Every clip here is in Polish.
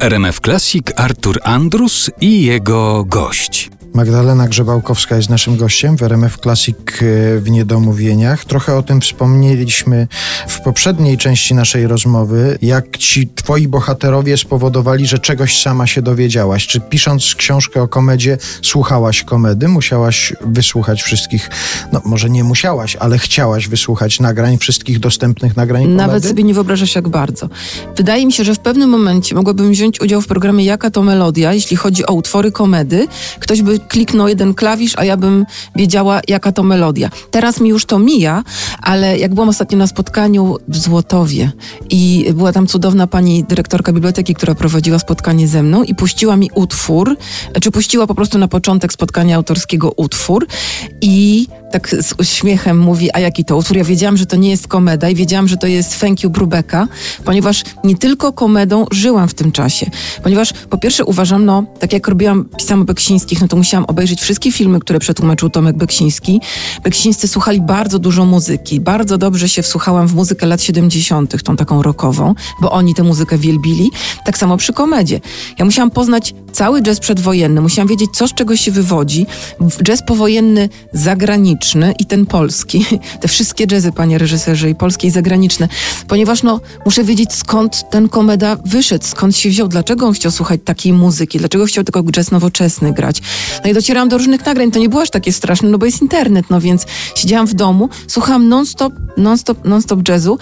RMF Classic Artur Andrus i jego gość. Magdalena Grzebałkowska jest naszym gościem w RMF Classic e, w Niedomówieniach. Trochę o tym wspomnieliśmy w poprzedniej części naszej rozmowy, jak ci twoi bohaterowie spowodowali, że czegoś sama się dowiedziałaś. Czy pisząc książkę o komedzie, słuchałaś komedy? Musiałaś wysłuchać wszystkich, no może nie musiałaś, ale chciałaś wysłuchać nagrań, wszystkich dostępnych nagrań komedy? Nawet sobie nie wyobrażasz jak bardzo. Wydaje mi się, że w pewnym momencie mogłabym wziąć udział w programie Jaka to melodia, jeśli chodzi o utwory komedy. Ktoś by kliknął jeden klawisz, a ja bym wiedziała, jaka to melodia. Teraz mi już to mija, ale jak byłam ostatnio na spotkaniu w Złotowie i była tam cudowna pani dyrektorka biblioteki, która prowadziła spotkanie ze mną i puściła mi utwór, czy puściła po prostu na początek spotkania autorskiego utwór i tak z uśmiechem mówi, a jaki to utwór? Ja wiedziałam, że to nie jest komeda i wiedziałam, że to jest Thank You Brubeka, ponieważ nie tylko komedą żyłam w tym czasie. Ponieważ po pierwsze uważam, no, tak jak robiłam, pisałam o Beksińskich, no to musiałam obejrzeć wszystkie filmy, które przetłumaczył Tomek Beksiński. Beksińscy słuchali bardzo dużo muzyki. Bardzo dobrze się wsłuchałam w muzykę lat 70., tą taką rockową, bo oni tę muzykę wielbili. Tak samo przy komedzie. Ja musiałam poznać cały jazz przedwojenny, musiałam wiedzieć, co z czego się wywodzi. Jazz powojenny zagraniczny i ten polski. Te wszystkie jazzy, panie reżyserze, i polskie i zagraniczne. Ponieważ no, muszę wiedzieć, skąd ten komeda wyszedł, skąd się wziął, dlaczego on chciał słuchać takiej muzyki, dlaczego chciał tylko jazz nowoczesny grać. No i docierałam do różnych nagrań, to nie było aż takie straszne, no bo jest internet, no więc siedziałam w domu, słuchałam non-stop, non-stop, non-stop jazzu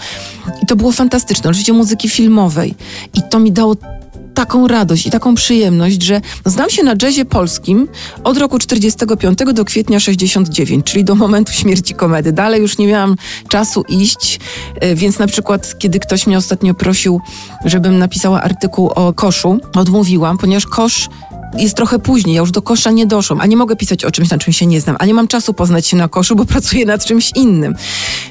i to było fantastyczne, oczywiście muzyki filmowej i to mi dało taką radość i taką przyjemność, że znam się na jazzie polskim od roku 45 do kwietnia 69, czyli do momentu śmierci komedy. Dalej już nie miałam czasu iść, e, więc na przykład kiedy ktoś mnie ostatnio prosił, żebym napisała artykuł o koszu, odmówiłam, ponieważ kosz jest trochę później, ja już do kosza nie doszłam, a nie mogę pisać o czymś, na czym się nie znam, a nie mam czasu poznać się na koszu, bo pracuję nad czymś innym.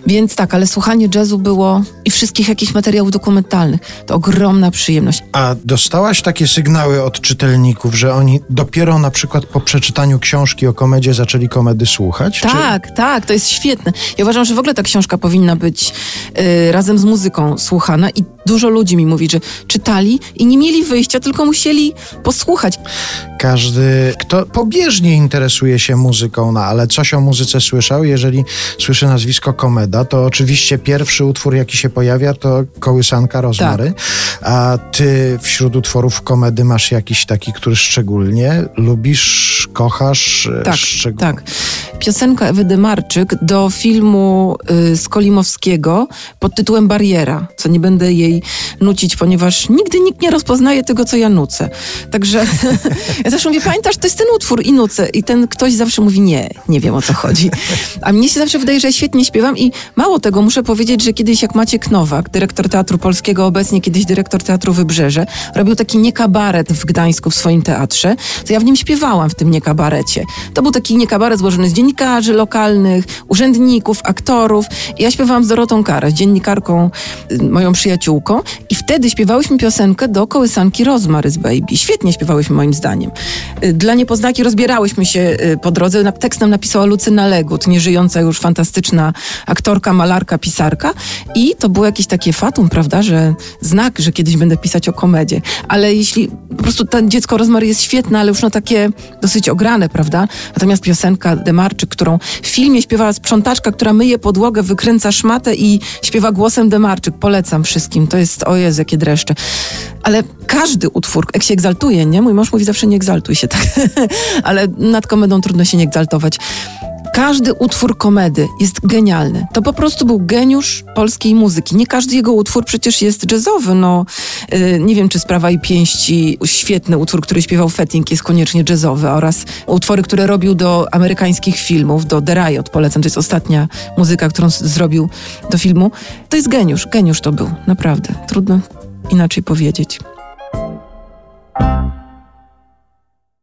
Więc tak, ale słuchanie jazzu było i wszystkich jakichś materiałów dokumentalnych, to ogromna przyjemność. A dostałaś takie sygnały od czytelników, że oni dopiero na przykład po przeczytaniu książki o komedzie zaczęli komedy słuchać? Tak, czy... tak, to jest świetne. Ja uważam, że w ogóle ta książka powinna być y, razem z muzyką słuchana i dużo ludzi mi mówi, że czytali i nie mieli wyjścia, tylko musieli posłuchać. Każdy, kto pobieżnie interesuje się muzyką, no ale coś o muzyce słyszał, jeżeli słyszy nazwisko Komeda, to oczywiście pierwszy utwór, jaki się pojawia, to Kołysanka Rozmary. Tak. A ty wśród utworów Komedy masz jakiś taki, który szczególnie lubisz, kochasz? E, tak, szczeg... tak. Piosenka Ewy Demarczyk do filmu y, Skolimowskiego pod tytułem Bariera, co nie będę jej nucić, ponieważ nigdy nikt nie rozpoznaje tego, co ja nucę. Także Ja zawsze mówię, pamiętasz, to jest ten utwór i nucę. I ten ktoś zawsze mówi, nie, nie wiem o co chodzi. A mnie się zawsze wydaje, że świetnie śpiewam i mało tego, muszę powiedzieć, że kiedyś jak Maciek Nowak, dyrektor Teatru Polskiego, obecnie kiedyś dyrektor Teatru Wybrzeże, robił taki niekabaret w Gdańsku w swoim teatrze, to ja w nim śpiewałam w tym niekabarecie. To był taki niekabaret złożony z dziennikarzy lokalnych, urzędników, aktorów. Ja śpiewałam z Dorotą Karę, dziennikarką, y, moją przyjaciółką i wtedy śpiewałyśmy piosenkę do kołysanki Rozmarys Baby. Świetnie śpiewałyśmy moim zdaniem. Y, dla niepoznaki rozbierałyśmy się y, po drodze. Tekst nam napisała Lucyna Legut, nieżyjąca już fantastyczna aktorka, malarka, pisarka. I to było jakieś takie fatum, prawda, że znak, że kiedyś będę pisać o komedzie. Ale jeśli po prostu to dziecko Rozmary jest świetne, ale już no takie dosyć ograne, prawda? Natomiast piosenka Demarczyk, którą w filmie śpiewała sprzątaczka, która myje podłogę, wykręca szmatę i śpiewa głosem Demarczyk. Polecam wszystkim. To jest, o Jezu, jakie dreszcze. Ale każdy utwór, jak się egzaltuje, nie? Mój mąż mówi zawsze nie egzaltuj się tak, ale nad komedą trudno się nie egzaltować. Każdy utwór komedy jest genialny. To po prostu był geniusz polskiej muzyki. Nie każdy jego utwór przecież jest jazzowy. No, yy, nie wiem, czy Sprawa i Pięści, świetny utwór, który śpiewał Fetting jest koniecznie jazzowy oraz utwory, które robił do amerykańskich filmów, do The Riot, polecam. To jest ostatnia muzyka, którą zrobił do filmu. To jest geniusz. Geniusz to był, naprawdę. Trudno inaczej powiedzieć.